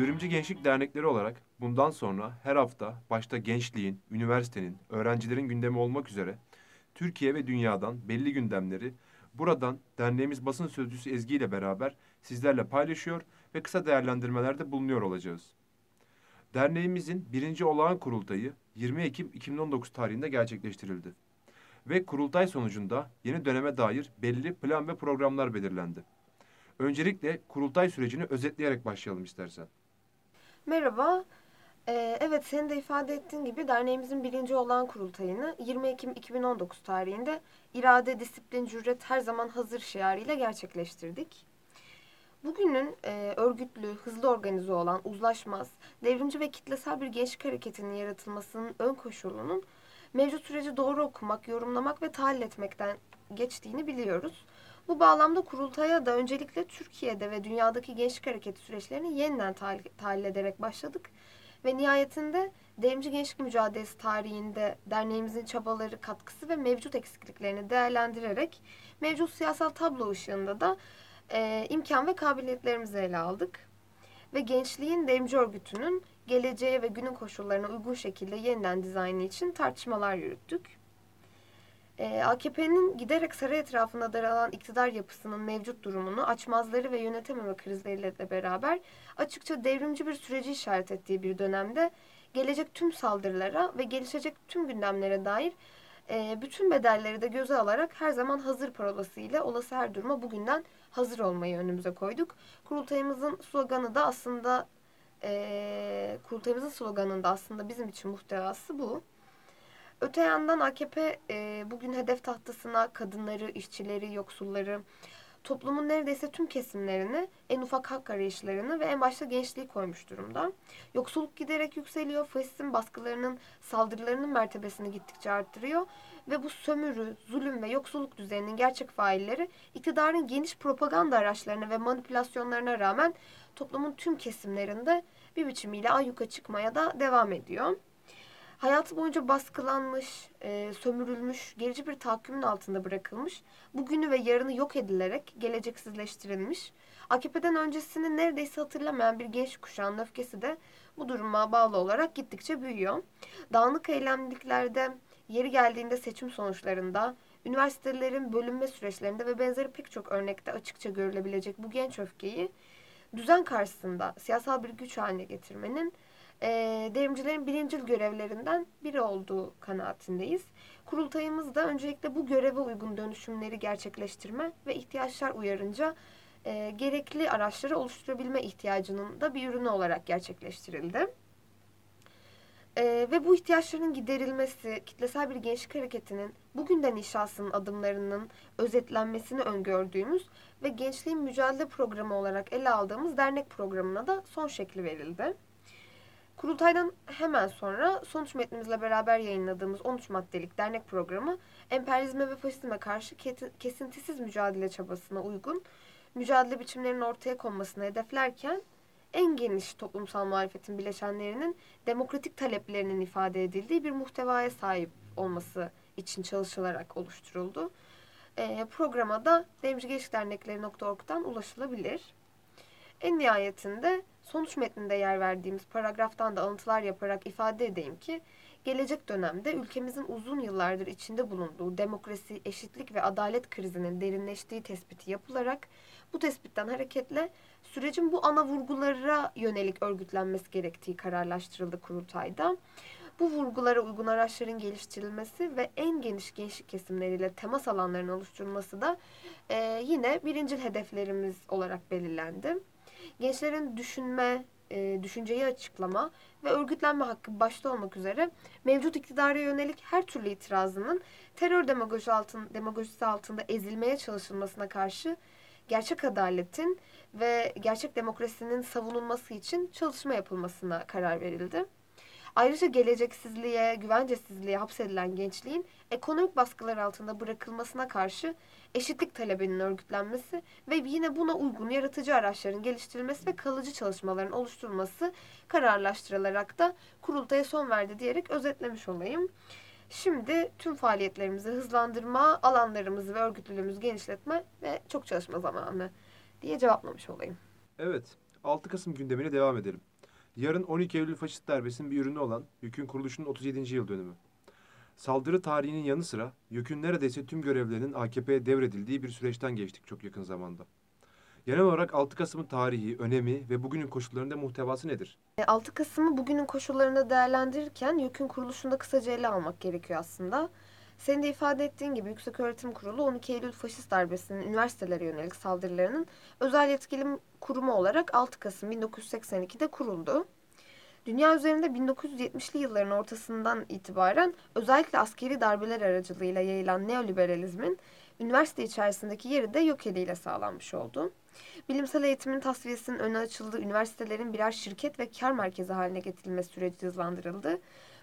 Devrimci Gençlik Dernekleri olarak bundan sonra her hafta başta gençliğin, üniversitenin, öğrencilerin gündemi olmak üzere Türkiye ve dünyadan belli gündemleri buradan derneğimiz basın sözcüsü Ezgi ile beraber sizlerle paylaşıyor ve kısa değerlendirmelerde bulunuyor olacağız. Derneğimizin birinci olağan kurultayı 20 Ekim 2019 tarihinde gerçekleştirildi. Ve kurultay sonucunda yeni döneme dair belli plan ve programlar belirlendi. Öncelikle kurultay sürecini özetleyerek başlayalım istersen. Merhaba. Ee, evet senin de ifade ettiğin gibi derneğimizin birinci olan kurultayını 20 Ekim 2019 tarihinde irade, disiplin, cüret her zaman hazır şiarıyla gerçekleştirdik. Bugünün e, örgütlü, hızlı organize olan, uzlaşmaz, devrimci ve kitlesel bir gençlik hareketinin yaratılmasının ön koşulunun mevcut süreci doğru okumak, yorumlamak ve tahlil etmekten geçtiğini biliyoruz. Bu bağlamda kurultaya da öncelikle Türkiye'de ve dünyadaki gençlik hareketi süreçlerini yeniden tahlil ederek başladık. Ve nihayetinde devrimci gençlik mücadelesi tarihinde derneğimizin çabaları, katkısı ve mevcut eksikliklerini değerlendirerek mevcut siyasal tablo ışığında da e, imkan ve kabiliyetlerimizi ele aldık. Ve gençliğin devrimci örgütünün geleceğe ve günün koşullarına uygun şekilde yeniden dizaynı için tartışmalar yürüttük. Ee, AKP'nin giderek saray etrafında daralan iktidar yapısının mevcut durumunu açmazları ve yönetememe krizleriyle de beraber açıkça devrimci bir süreci işaret ettiği bir dönemde gelecek tüm saldırılara ve gelişecek tüm gündemlere dair e, bütün bedelleri de göze alarak her zaman hazır parolası ile olası her duruma bugünden hazır olmayı önümüze koyduk. Kurultayımızın sloganı da aslında e, kurultayımızın sloganında aslında bizim için muhtevası bu. Öte yandan AKP e, bugün hedef tahtasına kadınları, işçileri, yoksulları, toplumun neredeyse tüm kesimlerini, en ufak hak arayışlarını ve en başta gençliği koymuş durumda. Yoksulluk giderek yükseliyor, faşizm baskılarının, saldırılarının mertebesini gittikçe arttırıyor ve bu sömürü, zulüm ve yoksulluk düzeninin gerçek failleri iktidarın geniş propaganda araçlarına ve manipülasyonlarına rağmen toplumun tüm kesimlerinde bir biçimiyle ayyuka çıkmaya da devam ediyor. Hayatı boyunca baskılanmış, e, sömürülmüş, gerici bir tahakkümün altında bırakılmış, bugünü ve yarını yok edilerek geleceksizleştirilmiş, AKP'den öncesini neredeyse hatırlamayan bir genç kuşağın öfkesi de bu duruma bağlı olarak gittikçe büyüyor. Dağınık eylemliklerde, yeri geldiğinde seçim sonuçlarında, üniversitelerin bölünme süreçlerinde ve benzeri pek çok örnekte açıkça görülebilecek bu genç öfkeyi düzen karşısında siyasal bir güç haline getirmenin e, devrimcilerin birincil görevlerinden biri olduğu kanaatindeyiz. Kurultayımız da öncelikle bu göreve uygun dönüşümleri gerçekleştirme ve ihtiyaçlar uyarınca e, gerekli araçları oluşturabilme ihtiyacının da bir ürünü olarak gerçekleştirildi. E, ve bu ihtiyaçların giderilmesi, kitlesel bir gençlik hareketinin bugünden inşasının adımlarının özetlenmesini öngördüğümüz ve gençliğin mücadele programı olarak ele aldığımız dernek programına da son şekli verildi. Kurultaydan hemen sonra sonuç metnimizle beraber yayınladığımız 13 maddelik dernek programı emperyalizme ve faşizme karşı kesintisiz mücadele çabasına uygun mücadele biçimlerinin ortaya konmasını hedeflerken en geniş toplumsal muhalefetin bileşenlerinin demokratik taleplerinin ifade edildiği bir muhtevaya sahip olması için çalışılarak oluşturuldu. E, programa da devrimcigençlikdernekleri.org'dan ulaşılabilir. En nihayetinde sonuç metninde yer verdiğimiz paragraftan da alıntılar yaparak ifade edeyim ki gelecek dönemde ülkemizin uzun yıllardır içinde bulunduğu demokrasi, eşitlik ve adalet krizinin derinleştiği tespiti yapılarak bu tespitten hareketle sürecin bu ana vurgulara yönelik örgütlenmesi gerektiği kararlaştırıldı kurultayda. Bu vurgulara uygun araçların geliştirilmesi ve en geniş gençlik kesimleriyle temas alanlarının oluşturulması da e, yine birincil hedeflerimiz olarak belirlendi gençlerin düşünme, e, düşünceyi açıklama ve örgütlenme hakkı başta olmak üzere mevcut iktidara yönelik her türlü itirazının terör demagoji altın, demagojisi altında ezilmeye çalışılmasına karşı gerçek adaletin ve gerçek demokrasinin savunulması için çalışma yapılmasına karar verildi. Ayrıca geleceksizliğe, güvencesizliğe hapsedilen gençliğin ekonomik baskılar altında bırakılmasına karşı eşitlik talebinin örgütlenmesi ve yine buna uygun yaratıcı araçların geliştirilmesi ve kalıcı çalışmaların oluşturulması kararlaştırılarak da kurultaya son verdi diyerek özetlemiş olayım. Şimdi tüm faaliyetlerimizi hızlandırma, alanlarımızı ve örgütlülüğümüzü genişletme ve çok çalışma zamanı diye cevaplamış olayım. Evet, 6 Kasım gündemine devam edelim. Yarın 12 Eylül faşist darbesinin bir ürünü olan YÖK'ün kuruluşunun 37. yıl dönümü. Saldırı tarihinin yanı sıra YÖK'ün neredeyse tüm görevlerinin AKP'ye devredildiği bir süreçten geçtik çok yakın zamanda. Genel olarak 6 Kasım'ın tarihi, önemi ve bugünün koşullarında muhtevası nedir? 6 E, Kasım'ı bugünün koşullarında değerlendirirken YÖK'ün kuruluşunda kısaca ele almak gerekiyor aslında. Senin de ifade ettiğin gibi Yükseköğretim Kurulu 12 Eylül faşist darbesinin üniversitelere yönelik saldırılarının özel yetkili kurumu olarak 6 Kasım 1982'de kuruldu. Dünya üzerinde 1970'li yılların ortasından itibaren özellikle askeri darbeler aracılığıyla yayılan neoliberalizmin üniversite içerisindeki yeri de yok eliyle sağlanmış oldu. Bilimsel eğitimin tasfiyesinin önü açıldı, üniversitelerin birer şirket ve kar merkezi haline getirilmesi süreci hızlandırıldı.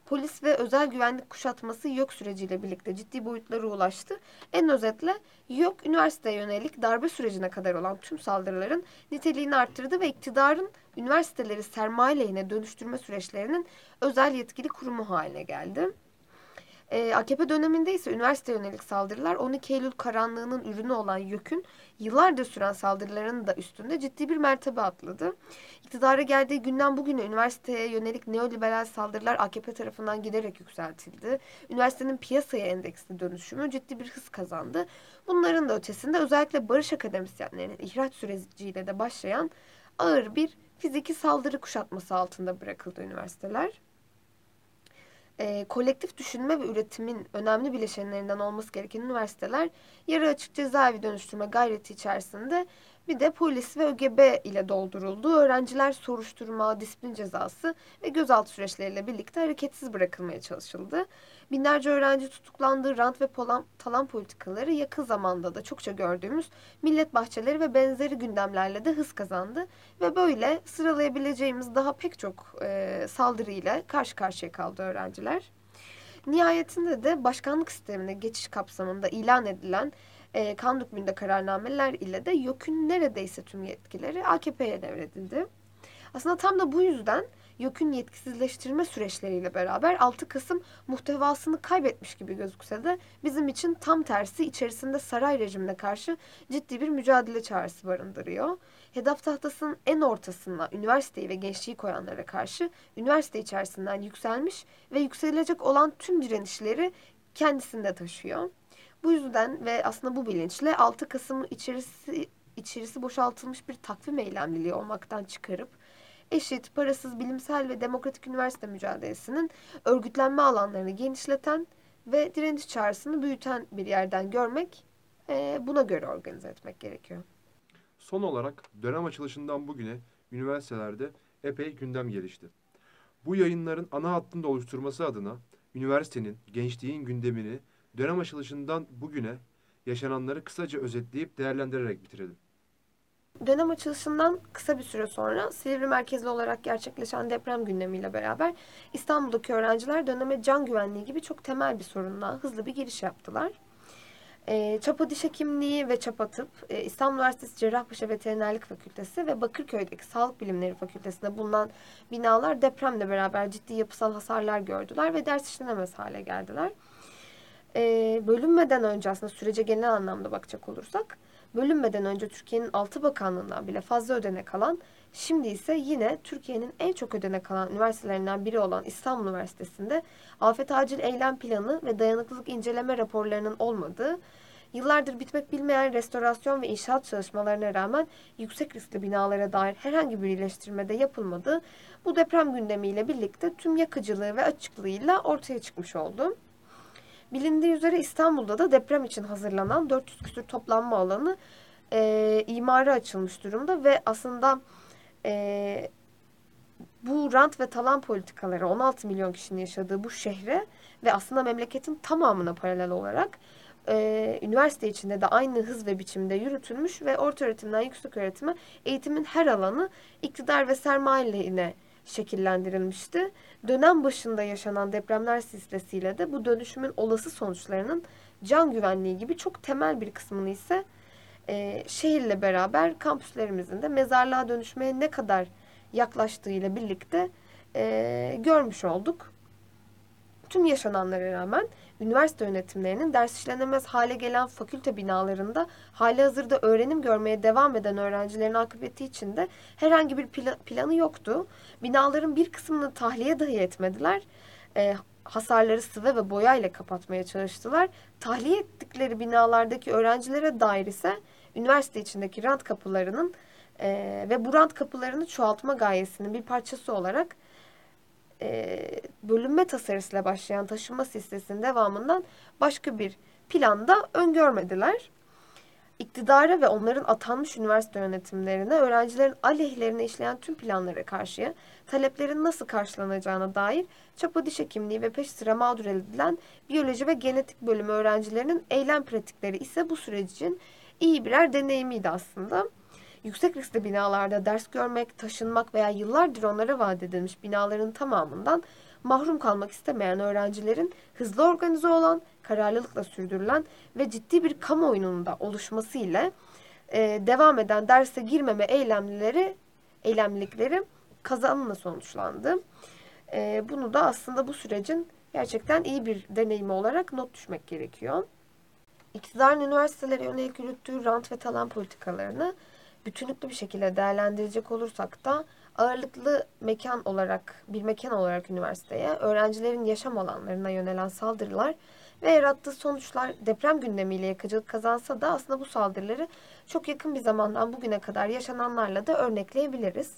Polis ve özel güvenlik kuşatması yok süreciyle birlikte ciddi boyutlara ulaştı. En özetle yok üniversiteye yönelik darbe sürecine kadar olan tüm saldırıların niteliğini arttırdı ve iktidarın üniversiteleri sermaye lehine dönüştürme süreçlerinin özel yetkili kurumu haline geldi. Ee, AKP döneminde ise üniversite yönelik saldırılar 12 Eylül karanlığının ürünü olan YÖK'ün yıllardır süren saldırılarının da üstünde ciddi bir mertebe atladı. İktidara geldiği günden bugüne üniversiteye yönelik neoliberal saldırılar AKP tarafından giderek yükseltildi. Üniversitenin piyasaya endeksli dönüşümü ciddi bir hız kazandı. Bunların da ötesinde özellikle barış akademisyenlerinin ihraç süreciyle de başlayan ağır bir fiziki saldırı kuşatması altında bırakıldı üniversiteler e, kolektif düşünme ve üretimin önemli bileşenlerinden olması gereken üniversiteler yarı açık cezaevi dönüştürme gayreti içerisinde bir de polis ve ÖGB ile dolduruldu. Öğrenciler soruşturma, disiplin cezası ve gözaltı süreçleriyle birlikte hareketsiz bırakılmaya çalışıldı. Binlerce öğrenci tutuklandı. Rant ve polan, talan politikaları yakın zamanda da çokça gördüğümüz millet bahçeleri ve benzeri gündemlerle de hız kazandı. Ve böyle sıralayabileceğimiz daha pek çok e, saldırı ile karşı karşıya kaldı öğrenciler. Nihayetinde de başkanlık sistemine geçiş kapsamında ilan edilen e, kanun hükmünde kararnameler ile de YÖK'ün neredeyse tüm yetkileri AKP'ye devredildi. Aslında tam da bu yüzden YÖK'ün yetkisizleştirme süreçleriyle beraber 6 Kasım muhtevasını kaybetmiş gibi gözükse de bizim için tam tersi içerisinde saray rejimine karşı ciddi bir mücadele çağrısı barındırıyor. Hedef tahtasının en ortasına üniversiteyi ve gençliği koyanlara karşı üniversite içerisinden yükselmiş ve yükselecek olan tüm direnişleri kendisinde taşıyor. Bu yüzden ve aslında bu bilinçle 6 Kasım içerisi içerisi boşaltılmış bir takvim eylemliliği olmaktan çıkarıp eşit, parasız, bilimsel ve demokratik üniversite mücadelesinin örgütlenme alanlarını genişleten ve direniş çağrısını büyüten bir yerden görmek, e, buna göre organize etmek gerekiyor. Son olarak dönem açılışından bugüne üniversitelerde epey gündem gelişti. Bu yayınların ana hattında oluşturması adına üniversitenin, gençliğin gündemini dönem açılışından bugüne yaşananları kısaca özetleyip değerlendirerek bitirelim. Dönem açılışından kısa bir süre sonra Silivri merkezli olarak gerçekleşen deprem gündemiyle beraber İstanbul'daki öğrenciler döneme can güvenliği gibi çok temel bir sorunla hızlı bir giriş yaptılar. E, Çapa Diş Hekimliği ve Çapa Tıp, e, İstanbul Üniversitesi Cerrahpaşa Veterinerlik Fakültesi ve Bakırköy'deki Sağlık Bilimleri Fakültesi'nde bulunan binalar depremle beraber ciddi yapısal hasarlar gördüler ve ders işlenemez hale geldiler. E, bölünmeden önce aslında sürece genel anlamda bakacak olursak, bölünmeden önce Türkiye'nin altı bakanlığından bile fazla ödenek alan, şimdi ise yine Türkiye'nin en çok ödenek alan üniversitelerinden biri olan İstanbul Üniversitesi'nde afet acil eylem planı ve dayanıklılık inceleme raporlarının olmadığı, yıllardır bitmek bilmeyen restorasyon ve inşaat çalışmalarına rağmen yüksek riskli binalara dair herhangi bir iyileştirme de yapılmadığı bu deprem gündemiyle birlikte tüm yakıcılığı ve açıklığıyla ortaya çıkmış oldu. Bilindiği üzere İstanbul'da da deprem için hazırlanan 400 küsur toplanma alanı e, imara açılmış durumda ve aslında e, bu rant ve talan politikaları 16 milyon kişinin yaşadığı bu şehre ve aslında memleketin tamamına paralel olarak e, üniversite içinde de aynı hız ve biçimde yürütülmüş ve orta öğretimden yüksek öğretime eğitimin her alanı iktidar ve sermaye lehine şekillendirilmişti. Dönem başında yaşanan depremler silsilesiyle de bu dönüşümün olası sonuçlarının can güvenliği gibi çok temel bir kısmını ise e, şehirle beraber kampüslerimizin de mezarlığa dönüşmeye ne kadar yaklaştığıyla birlikte e, görmüş olduk. Tüm yaşananlara rağmen üniversite yönetimlerinin ders işlenemez hale gelen fakülte binalarında hali hazırda öğrenim görmeye devam eden öğrencilerin akıbeti için de herhangi bir pla- planı yoktu. Binaların bir kısmını tahliye dahi etmediler. Ee, hasarları sıvı ve boya ile kapatmaya çalıştılar. Tahliye ettikleri binalardaki öğrencilere dair ise üniversite içindeki rant kapılarının e, ve bu rant kapılarını çoğaltma gayesinin bir parçası olarak e, bölünme tasarısıyla başlayan taşınma listesinin devamından başka bir planda öngörmediler. İktidara ve onların atanmış üniversite yönetimlerine öğrencilerin aleyhlerine işleyen tüm planlara karşı taleplerin nasıl karşılanacağına dair çapa diş hekimliği ve peş sıra mağdur edilen biyoloji ve genetik bölümü öğrencilerinin eylem pratikleri ise bu sürecin iyi birer deneyimiydi aslında. Yüksek riskli binalarda ders görmek, taşınmak veya yıllardır onlara vaat edilmiş binaların tamamından mahrum kalmak istemeyen öğrencilerin hızlı organize olan, kararlılıkla sürdürülen ve ciddi bir kamuoyunun da oluşması ile e, devam eden derse girmeme eylemlileri, eylemlilikleri kazanımla sonuçlandı. E, bunu da aslında bu sürecin gerçekten iyi bir deneyimi olarak not düşmek gerekiyor. İktidarın üniversitelere yönelik yürüttüğü rant ve talan politikalarını bütünlüklü bir şekilde değerlendirecek olursak da ağırlıklı mekan olarak bir mekan olarak üniversiteye öğrencilerin yaşam alanlarına yönelen saldırılar ve yarattığı sonuçlar deprem gündemiyle yakıcılık kazansa da aslında bu saldırıları çok yakın bir zamandan bugüne kadar yaşananlarla da örnekleyebiliriz.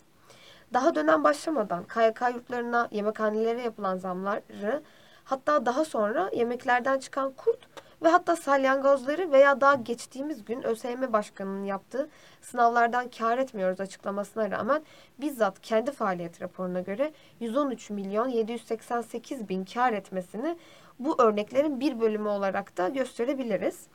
Daha dönem başlamadan KYK yurtlarına, yemekhanelere yapılan zamları hatta daha sonra yemeklerden çıkan kurt ve hatta salyangozları veya daha geçtiğimiz gün ÖSYM Başkanı'nın yaptığı sınavlardan kar etmiyoruz açıklamasına rağmen bizzat kendi faaliyet raporuna göre 113 milyon 788 bin kar etmesini bu örneklerin bir bölümü olarak da gösterebiliriz.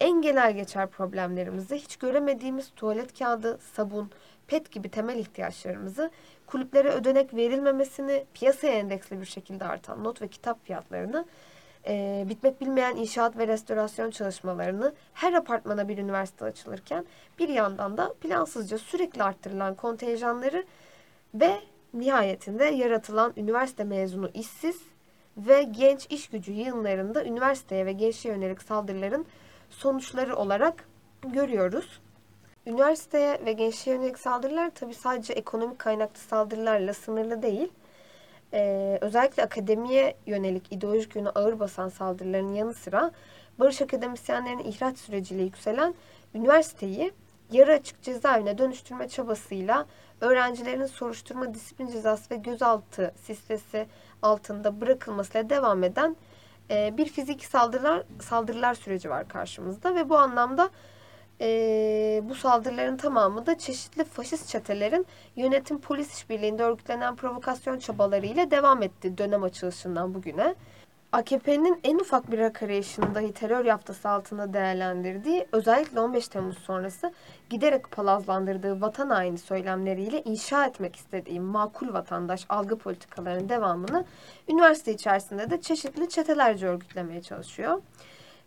En genel geçer problemlerimizi hiç göremediğimiz tuvalet kağıdı, sabun, pet gibi temel ihtiyaçlarımızı kulüplere ödenek verilmemesini, piyasaya endeksli bir şekilde artan not ve kitap fiyatlarını e, bitmek bilmeyen inşaat ve restorasyon çalışmalarını her apartmana bir üniversite açılırken bir yandan da plansızca sürekli arttırılan kontenjanları ve nihayetinde yaratılan üniversite mezunu işsiz ve genç iş gücü yığınlarında üniversiteye ve gençliğe yönelik saldırıların sonuçları olarak görüyoruz. Üniversiteye ve gençliğe yönelik saldırılar tabii sadece ekonomik kaynaklı saldırılarla sınırlı değil e, özellikle akademiye yönelik ideolojik yönü ağır basan saldırıların yanı sıra barış akademisyenlerinin ihraç süreciyle yükselen üniversiteyi yarı açık cezaevine dönüştürme çabasıyla öğrencilerin soruşturma disiplin cezası ve gözaltı sistesi altında bırakılmasıyla devam eden e, bir fiziki saldırılar saldırılar süreci var karşımızda ve bu anlamda e, bu saldırıların tamamı da çeşitli faşist çetelerin yönetim polis işbirliğinde örgütlenen provokasyon çabalarıyla devam etti dönem açılışından bugüne. AKP'nin en ufak bir arayışını dahi terör yaftası altında değerlendirdiği, özellikle 15 Temmuz sonrası giderek palazlandırdığı vatan haini söylemleriyle inşa etmek istediği makul vatandaş algı politikalarının devamını üniversite içerisinde de çeşitli çetelerce örgütlemeye çalışıyor.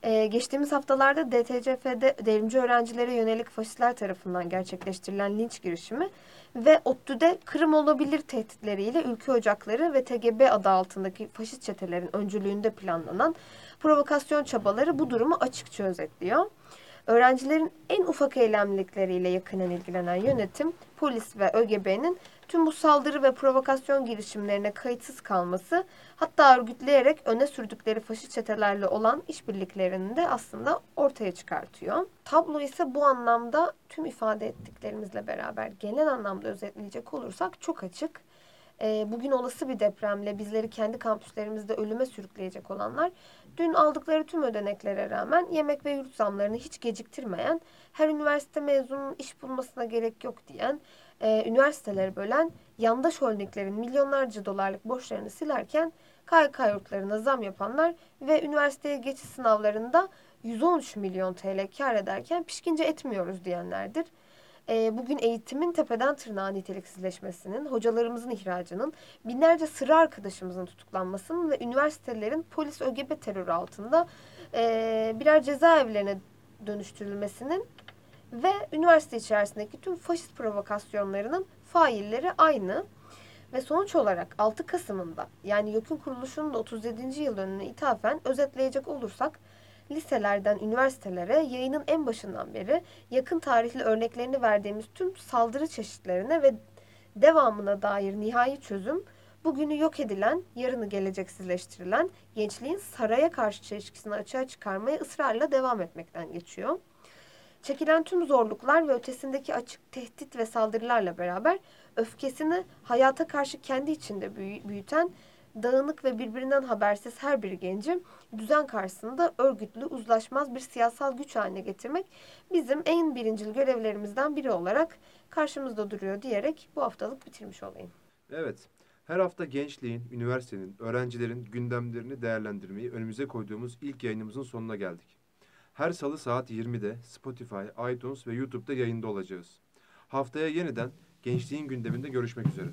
Ee, geçtiğimiz haftalarda DTCF'de devrimci öğrencilere yönelik faşistler tarafından gerçekleştirilen linç girişimi ve ODTÜ'de Kırım olabilir tehditleriyle ülke ocakları ve TGB adı altındaki faşist çetelerin öncülüğünde planlanan provokasyon çabaları bu durumu açıkça özetliyor. Öğrencilerin en ufak eylemlilikleriyle yakından ilgilenen yönetim, polis ve ÖGB'nin tüm bu saldırı ve provokasyon girişimlerine kayıtsız kalması, hatta örgütleyerek öne sürdükleri faşist çetelerle olan işbirliklerini de aslında ortaya çıkartıyor. Tablo ise bu anlamda tüm ifade ettiklerimizle beraber genel anlamda özetleyecek olursak çok açık. Bugün olası bir depremle bizleri kendi kampüslerimizde ölüme sürükleyecek olanlar Dün aldıkları tüm ödeneklere rağmen yemek ve yurt zamlarını hiç geciktirmeyen, her üniversite mezununun iş bulmasına gerek yok diyen, e, üniversiteleri bölen, yandaş holdinglerin milyonlarca dolarlık borçlarını silerken KYK yurtlarına zam yapanlar ve üniversiteye geçiş sınavlarında 113 milyon TL kar ederken pişkince etmiyoruz diyenlerdir e, bugün eğitimin tepeden tırnağa niteliksizleşmesinin, hocalarımızın ihracının, binlerce sıra arkadaşımızın tutuklanmasının ve üniversitelerin polis ÖGB terörü altında e, birer cezaevlerine dönüştürülmesinin ve üniversite içerisindeki tüm faşist provokasyonlarının failleri aynı. Ve sonuç olarak 6 Kasım'ında yani YÖK'ün kuruluşunun da 37. yıl dönümüne ithafen özetleyecek olursak liselerden üniversitelere yayının en başından beri yakın tarihli örneklerini verdiğimiz tüm saldırı çeşitlerine ve devamına dair nihai çözüm bugünü yok edilen, yarını geleceksizleştirilen gençliğin saraya karşı çelişkisini açığa çıkarmaya ısrarla devam etmekten geçiyor. Çekilen tüm zorluklar ve ötesindeki açık tehdit ve saldırılarla beraber öfkesini hayata karşı kendi içinde büyüten dağınık ve birbirinden habersiz her bir genci düzen karşısında örgütlü, uzlaşmaz bir siyasal güç haline getirmek bizim en birincil görevlerimizden biri olarak karşımızda duruyor diyerek bu haftalık bitirmiş olayım. Evet. Her hafta gençliğin, üniversitenin, öğrencilerin gündemlerini değerlendirmeyi önümüze koyduğumuz ilk yayınımızın sonuna geldik. Her salı saat 20'de Spotify, iTunes ve YouTube'da yayında olacağız. Haftaya yeniden gençliğin gündeminde görüşmek üzere.